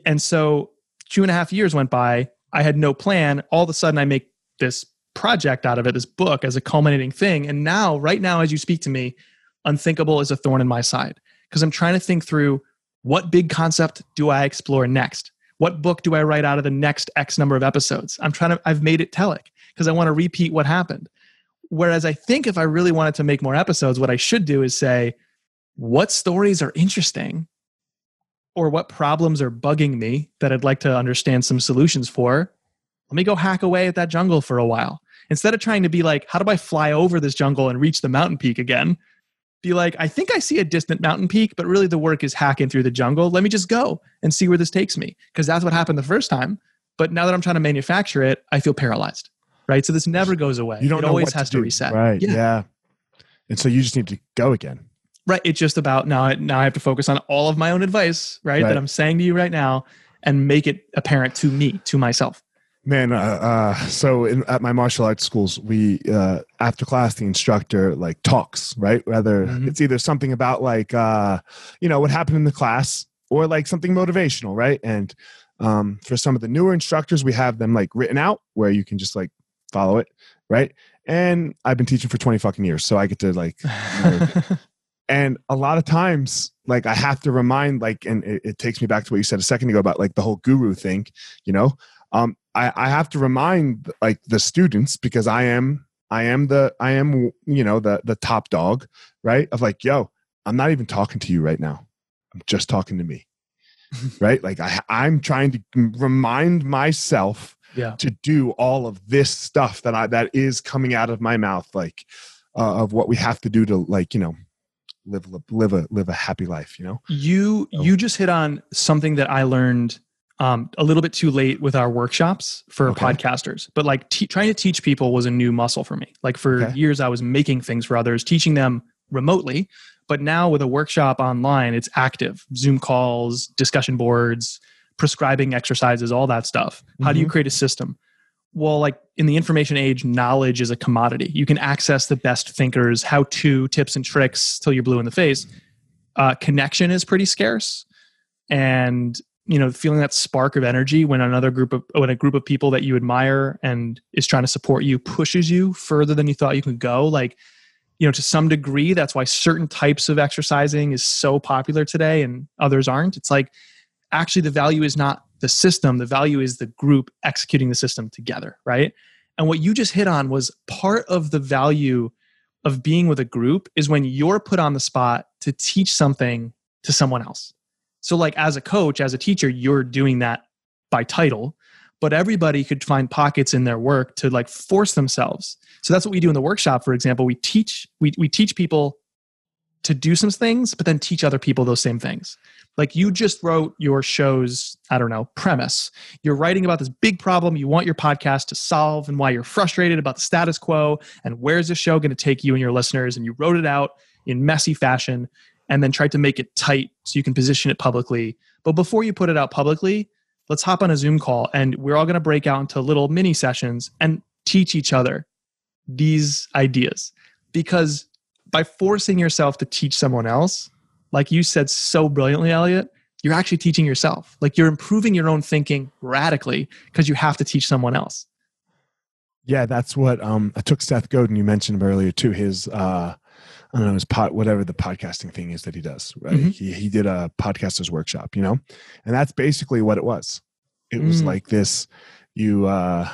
and so two and a half years went by. I had no plan. All of a sudden, I make this project out of it, this book as a culminating thing. And now, right now, as you speak to me, unthinkable is a thorn in my side because I'm trying to think through what big concept do I explore next? What book do I write out of the next X number of episodes? I'm trying to, I've made it telic because I want to repeat what happened. Whereas I think if I really wanted to make more episodes, what I should do is say, what stories are interesting or what problems are bugging me that I'd like to understand some solutions for? Let me go hack away at that jungle for a while. Instead of trying to be like, how do I fly over this jungle and reach the mountain peak again? Be like, I think I see a distant mountain peak, but really the work is hacking through the jungle. Let me just go and see where this takes me. Because that's what happened the first time. But now that I'm trying to manufacture it, I feel paralyzed. Right. So this never goes away. You don't it always has to, to, reset. Right. Yeah. Yeah. And so you just need to go again. Right. It's just about now. Now I have to focus on all of my own advice, right, Right. that I'm saying to you right now, and make it apparent to me, to myself. Man, uh, uh, so in, at my martial arts schools, we uh, after class the instructor like talks, right? Whether Mhm. it's either something about like uh, you know what happened in the class or like something motivational, right? And um, for some of the newer instructors, we have them like written out where you can just like follow it, right? And I've been teaching for twenty fucking years, so I get to like and a lot of times like i have to remind like and it, it takes me back to what you said a second ago about like the whole guru thing you know um i i have to remind like the students because i am i am the i am you know the the top dog right of like yo i'm not even talking to you right now i'm just talking to me right like i i'm trying to remind myself yeah. to do all of this stuff that I that is coming out of my mouth, like uh, of what we have to do to like you know live a- live a live a happy life. You know, You Oh. you just hit on something that I learned um, a little bit too late with our workshops for Okay. podcasters. But like trying to teach people was a new muscle for me. Like for Okay. years, I was making things for others, teaching them remotely. But now with a workshop online, it's active Zoom calls, discussion boards, prescribing exercises, all that stuff. How do you create a system? Well, like in the information age, knowledge is a commodity. You can access the best thinkers, how to tips and tricks till you're blue in the face. Uh, connection is pretty scarce, and you know, feeling that spark of energy when another group of when a group of people that you admire and is trying to support you pushes you further than you thought you could go. Like, you know, to some degree, that's why certain types of exercising is so popular today, and others aren't. It's like actually the value is not the system the value is the group executing the system together right and what you just hit on was part of the value of being with a group is when you're put on the spot to teach something to someone else so like as a coach as a teacher you're doing that by title but everybody could find pockets in their work to like force themselves. So that's what we do in the workshop for example. We teach we, we teach people to do some things but then teach other people those same things. Like you just wrote your show's i don't know premise. You're writing about this big problem you want your podcast to solve and why you're frustrated about the status quo and where's the show going to take you and your listeners and you wrote it out in messy fashion and then tried to make it tight so you can position it publicly but before you put it out publicly let's hop on a zoom call and we're all going to break out into little mini sessions and teach each other these ideas because by forcing yourself to teach someone else like you said so brilliantly elliot you're actually teaching yourself. Like you're improving your own thinking radically because you have to teach someone else. Yeah, that's what um, I took Seth Godin. You mentioned him earlier too. His uh, I don't know his pot whatever the podcasting thing is that he does. Right? Mm-hmm. He he did a podcasters workshop, you know, and that's basically what it was. It was mm. like this: you uh,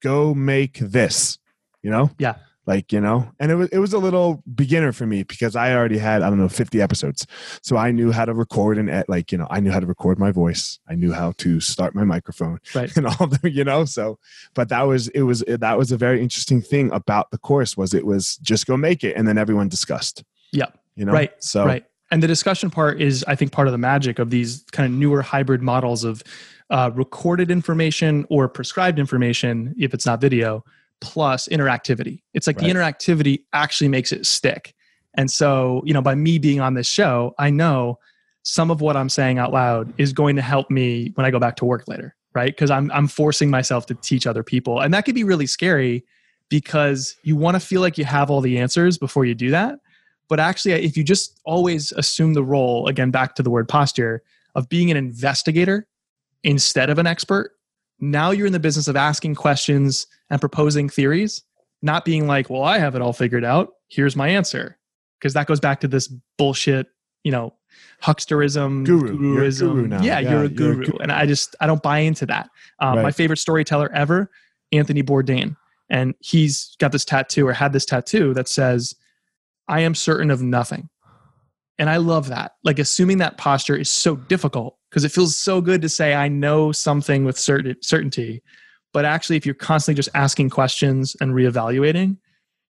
go make this, you know. Yeah like you know? And it was it was a little beginner for me because i already had i don't know 50 episodes. So i knew how to record and like you know i knew how to record my voice. I knew how to start my microphone right. and all the you know? So but that was it was that was a very interesting thing about the course was it was just go make it and then everyone discussed. Yeah. You know? Right. So right. And the discussion part is i think part of the magic of these kind of newer hybrid models of uh, recorded information or prescribed information if it's not video plus interactivity. It's like right. the interactivity actually makes it stick. And so, you know, by me being on this show, I know some of what I'm saying out loud is going to help me when I go back to work later, right? Because I'm I'm forcing myself to teach other people. And that could be really scary because you want to feel like you have all the answers before you do that. But actually, if you just always assume the role, again, back to the word posture, of being an investigator instead of an expert, now you're in the business of asking questions and proposing theories, not being like, well, I have it all figured out. Here's my answer. Because that goes back to this bullshit, you know, hucksterism, guru. guruism. Guru yeah, yeah, you're a guru. You're a and I just, I don't buy into that. Um, right. My favorite storyteller ever, Anthony Bourdain. And he's got this tattoo or had this tattoo that says, I am certain of nothing. And I love that. Like assuming that posture is so difficult because it feels so good to say I know something with certain certainty. But actually, if you're constantly just asking questions and reevaluating,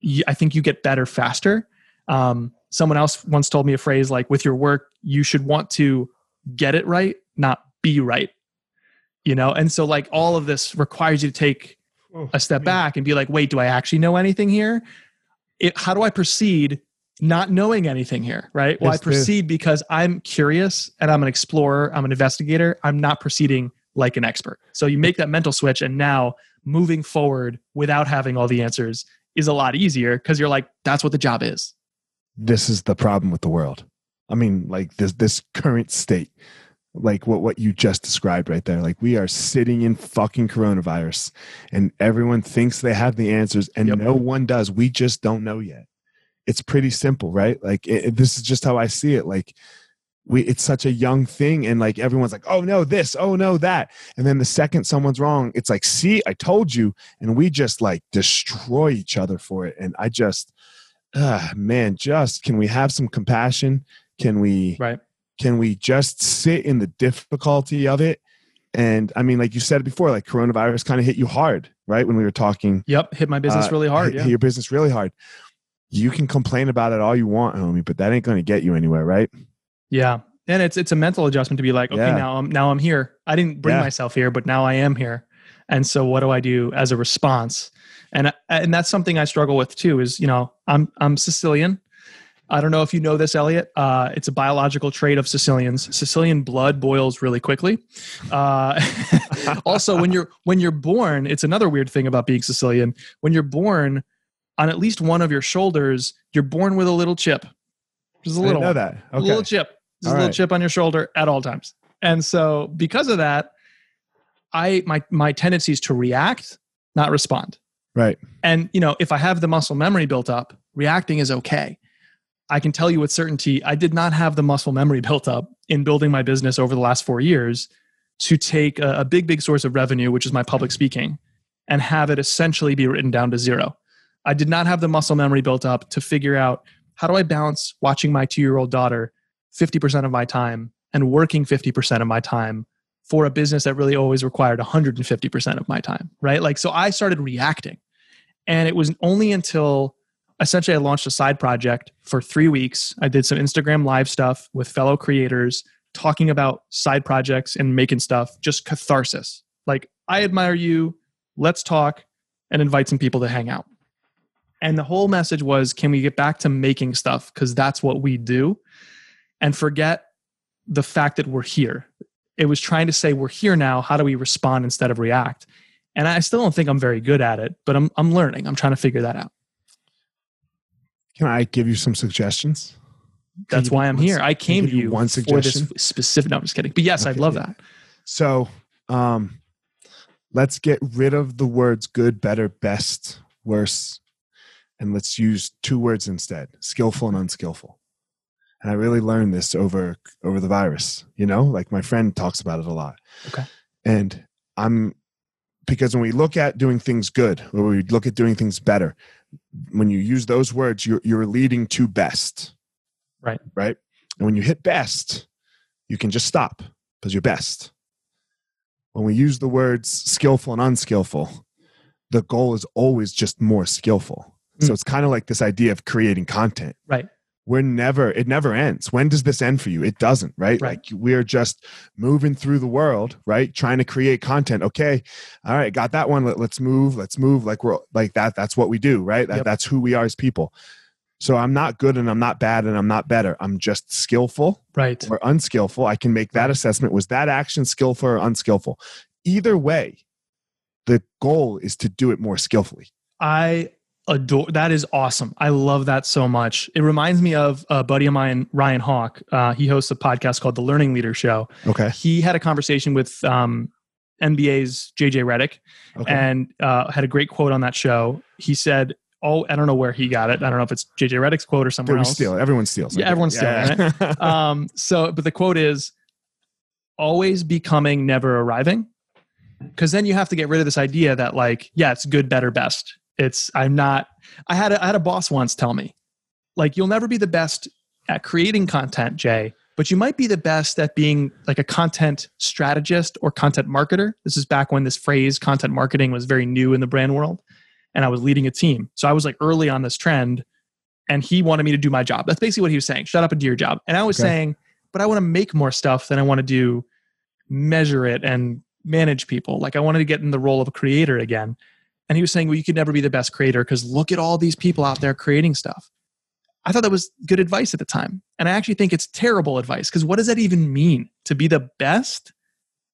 you, I think you get better faster. Um, someone else once told me a phrase like, "With your work, you should want to get it right, not be right." You know, and so like all of this requires you to take oh, a step back and be like, "Wait, do I actually know anything here? It, how do I proceed not knowing anything here, right? Well, I proceed because I'm curious and I'm an explorer, I'm an investigator. I'm not proceeding like an expert. So you make that mental switch, and now moving forward without having all the answers is a lot easier because you're like, that's what the job is. This is the problem with the world. I mean, like this this current state, like what what you just described right there. Like we are sitting in fucking coronavirus, and everyone thinks they have the answers, and yep. no one does. We just don't know yet it's pretty simple, right? Like it, this is just how I see it. Like we, it's such a young thing, and like everyone's like, "Oh no, this! Oh no, that!" And then the second someone's wrong, it's like, "See, I told you," and we just like destroy each other for it. And I just, uh, man, just can we have some compassion? Can we? Right. Can we just sit in the difficulty of it? And I mean, like you said before, like coronavirus kind of hit you hard, right? When we were talking. Yep, hit my business uh, really hard. Hit, yeah. hit your business really hard you can complain about it all you want, homie, but that ain't going to get you anywhere, right? Yeah. And it's it's a mental adjustment to be like, okay, yeah. now I'm now I'm here. I didn't bring yeah. myself here, but now I am here. And so what do I do as a response? And and that's something I struggle with too is, you know, I'm I'm Sicilian. I don't know if you know this, Elliot. Uh, it's a biological trait of Sicilians. Sicilian blood boils really quickly. Uh, also, when you're when you're born, it's another weird thing about being Sicilian. When you're born, on at least one of your shoulders, you're born with a little chip. Just a little know that. Okay. A little chip. Just all a little right. chip on your shoulder at all times. And so because of that, I my my tendency is to react, not respond. Right. And you know, if I have the muscle memory built up, reacting is okay. I can tell you with certainty, I did not have the muscle memory built up in building my business over the last four years to take a, a big, big source of revenue, which is my public speaking, and have it essentially be written down to zero. I did not have the muscle memory built up to figure out how do I balance watching my two year old daughter 50% of my time and working 50% of my time for a business that really always required 150% of my time, right? Like, so I started reacting. And it was only until essentially I launched a side project for three weeks. I did some Instagram live stuff with fellow creators talking about side projects and making stuff, just catharsis. Like, I admire you. Let's talk and invite some people to hang out. And the whole message was can we get back to making stuff? Because that's what we do. And forget the fact that we're here. It was trying to say, we're here now. How do we respond instead of react? And I still don't think I'm very good at it, but I'm, I'm learning. I'm trying to figure that out. Can I give you some suggestions? that's why I'm here. I came to you one for this suggestion? specific. No, I'm just kidding. But yes, I'd love yeah. that. So, um, let's get rid of the words good, better, best, worse, and let's use two words instead: skillful and unskillful. And I really learned this over over the virus. You know, like my friend talks about it a lot. Okay. And I'm because when we look at doing things good, or we look at doing things better, when you use those words, you're you're leading to best. Right. Right. And when you hit best, you can just stop because you're best. When we use the words skillful and unskillful, the goal is always just more skillful. So Mm. it's kind of like this idea of creating content. Right. We're never, it never ends. When does this end for you? It doesn't, right? Right. Like we're just moving through the world, right? Trying to create content. Okay. All right. Got that one. Let, let's move. Let's move. Like we're like that. That's what we do, right? That, Yep. That's who we are as people. So I'm not good and I'm not bad and I'm not better. I'm just skillful Right. or unskillful, I can make that assessment. Was that action skillful or unskillful? Either way, the goal is to do it more skillfully. I adore that is awesome. I love that so much. It reminds me of a buddy of mine, Ryan Hawk. Uh, he hosts a podcast called The Learning Leader Show. Okay. He had a conversation with um, NBA's JJ Redick Okay. and uh, had a great quote on that show. He said, "Oh, I don't know where he got it. I don't know if it's JJ Redick's quote or somewhere else." steal it. Everyone steals. Yeah, everyone's stealing it. um, so, but the quote is always becoming, never arriving. Because then you have to get rid of this idea that, like, yeah, it's good, better, best. It's, I'm not, I had a, I had a boss once tell me, like, you'll never be the best at creating content, Jay, but you might be the best at being like a content strategist or content marketer. This is back when this phrase content marketing was very new in the brand world. And I was leading a team. So I was like early on this trend and he wanted me to do my job. That's basically what he was saying. Shut up and do your job. And I was Okay. saying, but I want to make more stuff than I want to do measure it and manage people. Like I wanted to get in the role of a creator again. And he was saying, well, you could never be the best creator because look at all these people out there creating stuff. I thought that was good advice at the time. And I actually think it's terrible advice because what does that even mean to be the best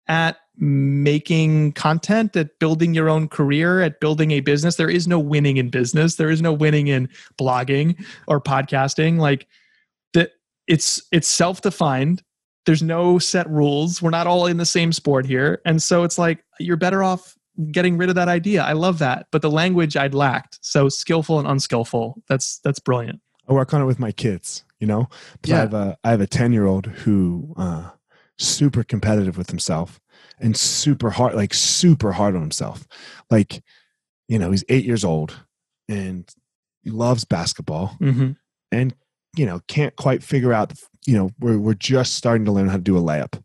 at making content, at building your own career, at building a business? There is no winning in business. There is no winning in blogging or podcasting. Like that it's it's self-defined. There's no set rules. We're not all in the same sport here. And so it's like you're better off getting rid of that idea. I love that. But the language I'd lacked. So skillful and unskillful. That's that's brilliant. I work on it with my kids, you know? 'Cause I have a I have a 10 year old who uh super competitive with himself and super hard like super hard on himself. Like, you know, he's eight years old and he loves basketball Mm-hmm. and you know, can't quite figure out you know, we're we're just starting to learn how to do a layup.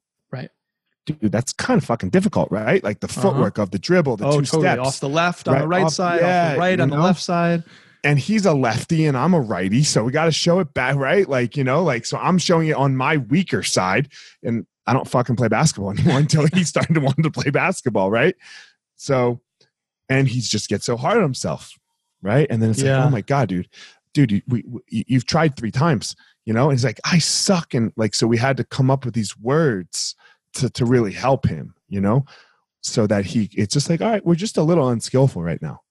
Right. Dude, that's kind of fucking difficult, right? Like the uh-huh. footwork of the dribble, the oh, two totally. steps. Off the left, on the right off- side, yeah, off the right, you on the left side. and he's a lefty and I'm a righty, so we got to show it back, right? Like you know, like so I'm showing it on my weaker side, and I don't fucking play basketball anymore until he's starting to want to play basketball, right? So, and he's just gets so hard on himself, right? And then it's Yeah. like, oh my god, dude, dude, you, we, we, you've tried three times, you know? And he's like, I suck, and like so we had to come up with these words to to really help him, you know, so that he it's just like, all right, we're just a little unskillful right now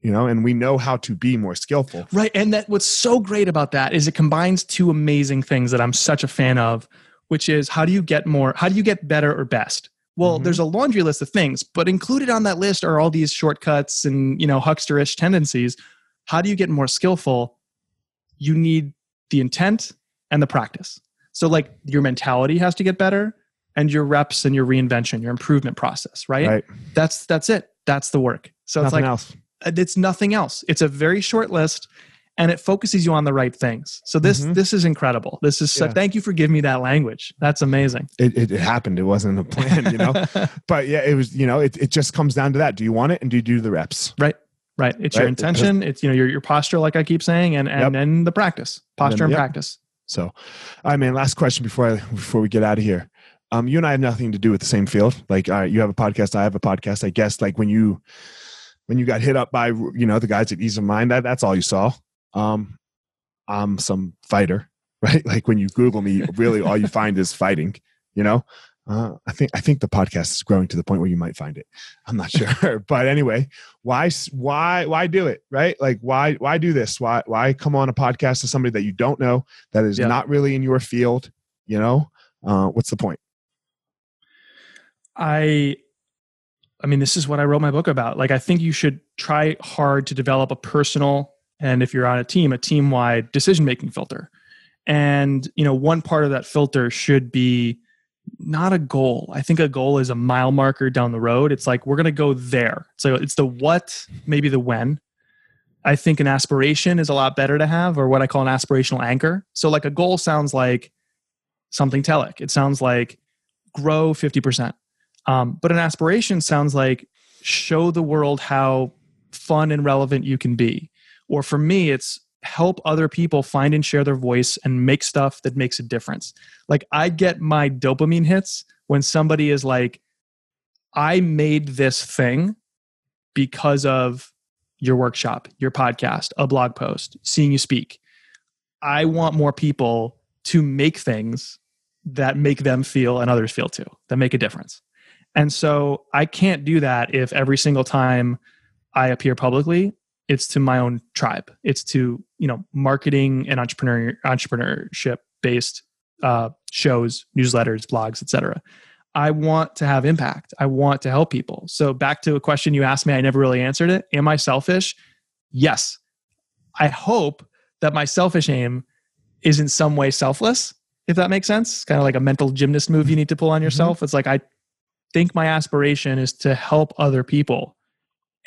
you know, and we know how to be more skillful. Right. And that what's so great about that is it combines two amazing things that I'm such a fan of, which is how do you get more, how do you get better or best? Well, Mhm. there's a laundry list of things, but included on that list are all these shortcuts and, you know, hucksterish tendencies. How do you get more skillful? You need the intent and the practice. So like your mentality has to get better and your reps and your reinvention, your improvement process, right? Right. That's that's it. That's the work. So Nothing it's like else. uh, it's nothing else it's a very short list and it focuses you on the right things so this Mhm. this is incredible this is so thank you for giving me that language that's amazing It, it, it happened. It wasn't a plan, you know. but yeah, it was. You know, it, it just comes down to that. Do you want it, and do you do the reps? right right it's your intention it's you know your, your posture like i keep saying and and Yep. then the practice posture and yep. practice So, all right, man. Last question before I before we get out of here. Um, you and I have nothing to do with the same field. Like, all right, you have a podcast, I have a podcast. I guess like when you when you got hit up by you know the guys at Ease of Mind, that that's all you saw. Um, I'm some fighter, right? Like when you Google me, really all you find is fighting. You know, Uh, I think I think the podcast is growing to the point where you might find it. I'm not sure, but anyway, why why why do it right? Like why why do this? Why why come on a podcast to somebody that you don't know that is yeah. not really in your field? You know, uh, what's the point? I I mean, this is what I wrote my book about. Like, I think you should try hard to develop a personal and if you're on a team, a team wide decision making filter. And you know, one part of that filter should be not a goal. I think a goal is a mile marker down the road. It's like we're going to go there. So it's the what, maybe the when. I think an aspiration is a lot better to have, or what I call an aspirational anchor. So, like a goal sounds like something telic. It sounds like grow 50%. Um, but an aspiration sounds like show the world how fun and relevant you can be. Or for me, it's help other people find and share their voice and make stuff that makes a difference. Like I get my dopamine hits when somebody is like, I made this thing because of your workshop, your podcast, a blog post, seeing you speak. I want more people to make things that make them feel and others feel too, that make a difference. And so I can't do that if every single time I appear publicly, it's to my own tribe. It's to you know marketing and entrepreneur entrepreneurship based uh, shows newsletters blogs etc i want to have impact. I want to help people. So back to a question you asked me i never really answered it. Am i selfish? Yes. I hope that my selfish aim is in some way selfless if that makes sense. It's kind of like a mental gymnast move you need to pull on mm-hmm. yourself. Mm-hmm. it's like i think my aspiration is to help other people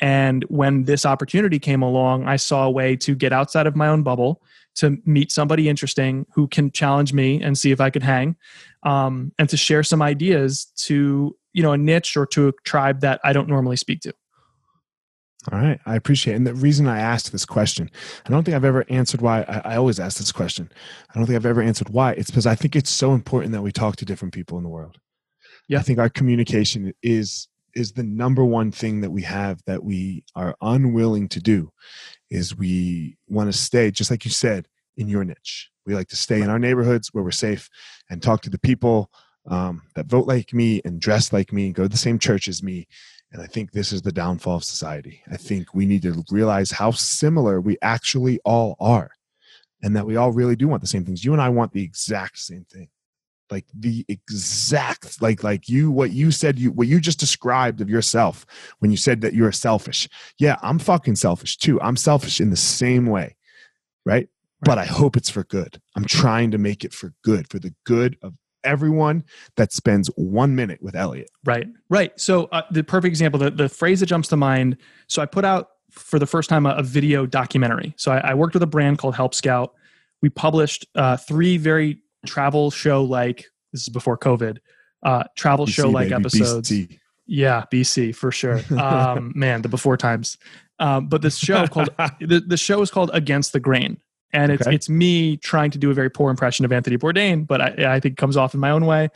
and when this opportunity came along, I saw a way to get outside of my own bubble, to meet somebody interesting who can challenge me and see if I could hang, um, and to share some ideas to you know a niche or to a tribe that I don't normally speak to. All right, I appreciate it. And the reason I asked this question, I don't think I've ever answered why. I, I always ask this question. I don't think I've ever answered why. It's because I think it's so important that we talk to different people in the world. Yeah, I think our communication is is the number one thing that we have that we are unwilling to do is we want to stay just like you said in your niche. We like to stay in our neighborhoods where we're safe and talk to the people um, that vote like me and dress like me and go to the same church as me. And i think this is the downfall of society. I think we need to realize how similar we actually all are and that we all really do want the same things. You and i want the exact same thing like the exact like like you what you said you what you just described of yourself when you said that you're selfish. Yeah i'm fucking selfish too. I'm selfish in the same way right, right. but i hope it's for good. I'm trying to make it for good for the good of everyone that spends one minute with elliot. Right right. So uh, the perfect example the, the phrase that jumps to mind so i put out for the first time a, a video documentary. So I, I worked with a brand called help scout. We published uh, three very travel show like this is before COVID, uh, travel BC, show like episodes. BC. Yeah, BC for sure. Um, man, the before times. Um, but this show called the, the show is called Against the Grain, and it's okay. it's me trying to do a very poor impression of Anthony Bourdain, but I, I think comes off in my own way.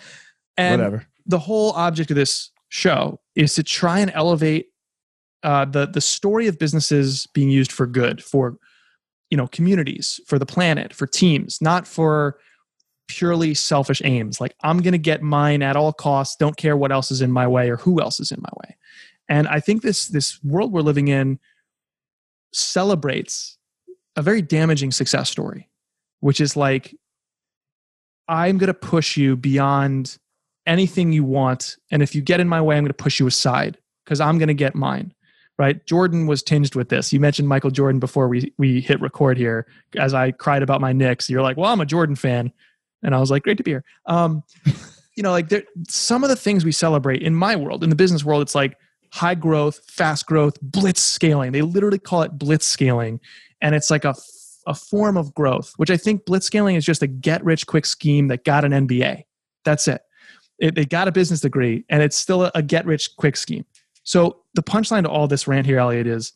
And Whatever. the whole object of this show is to try and elevate uh, the the story of businesses being used for good, for you know communities, for the planet, for teams, not for purely selfish aims. Like i'm going to get mine at all costs don't care what else is in my way or who else is in my way. And i think this this world we're living in celebrates a very damaging success story which is like i'm going to push you beyond anything you want and if you get in my way i'm going to push you aside because i'm going to get mine right? Jordan was tinged with this. You mentioned michael jordan before we we hit record here. As i cried about my Knicks you're like well i'm a jordan fan and I was like, great to be here. Um, you know, like there, some of the things we celebrate in my world, in the business world, it's like high growth, fast growth, blitz scaling. They literally call it blitz scaling. And it's like a, a form of growth, which I think blitz scaling is just a get rich quick scheme that got an MBA. That's it. it they got a business degree and it's still a, a get rich quick scheme. So the punchline to all this rant here, Elliot, is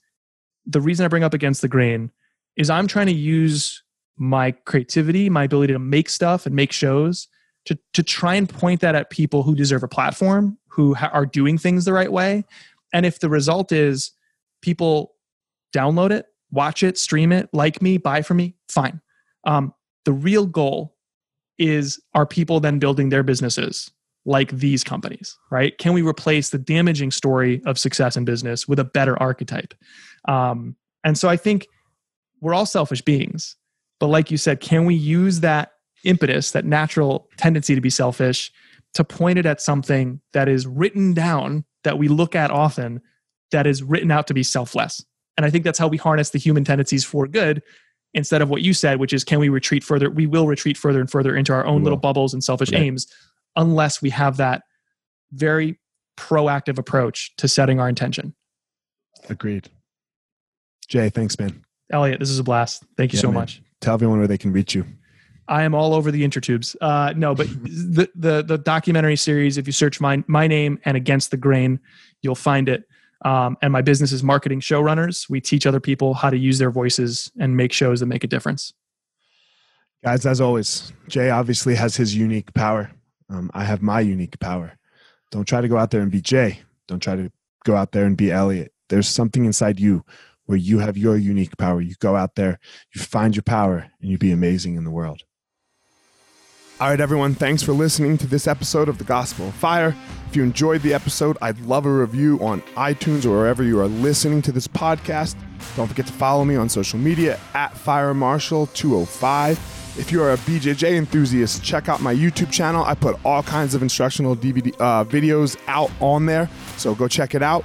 the reason I bring up against the grain is I'm trying to use my creativity, my ability to make stuff and make shows, to, to try and point that at people who deserve a platform, who ha- are doing things the right way. And if the result is people download it, watch it, stream it, like me, buy from me, fine. Um, the real goal is are people then building their businesses like these companies, right? Can we replace the damaging story of success in business with a better archetype? Um, and so I think we're all selfish beings. But like you said, can we use that impetus, that natural tendency to be selfish, to point it at something that is written down that we look at often that is written out to be selfless? And I think that's how we harness the human tendencies for good instead of what you said, which is can we retreat further? We will retreat further and further into our own little bubbles and selfish right. aims unless we have that very proactive approach to setting our intention. Agreed. Jay, thanks, man. Elliot, this is a blast. Thank you yeah, so man. much. Tell everyone where they can reach you. I am all over the intertubes. Uh, no, but the, the the documentary series, if you search my my name and Against the Grain, you'll find it. Um, and my business is marketing showrunners. We teach other people how to use their voices and make shows that make a difference. Guys, as always, Jay obviously has his unique power. Um, I have my unique power. Don't try to go out there and be Jay. Don't try to go out there and be Elliot. There's something inside you where you have your unique power. You go out there, you find your power, and you be amazing in the world. All right, everyone, thanks for listening to this episode of The Gospel of Fire. If you enjoyed the episode, I'd love a review on iTunes or wherever you are listening to this podcast. Don't forget to follow me on social media at FireMarshal205. If you are a BJJ enthusiast, check out my YouTube channel. I put all kinds of instructional DVD uh, videos out on there, so go check it out.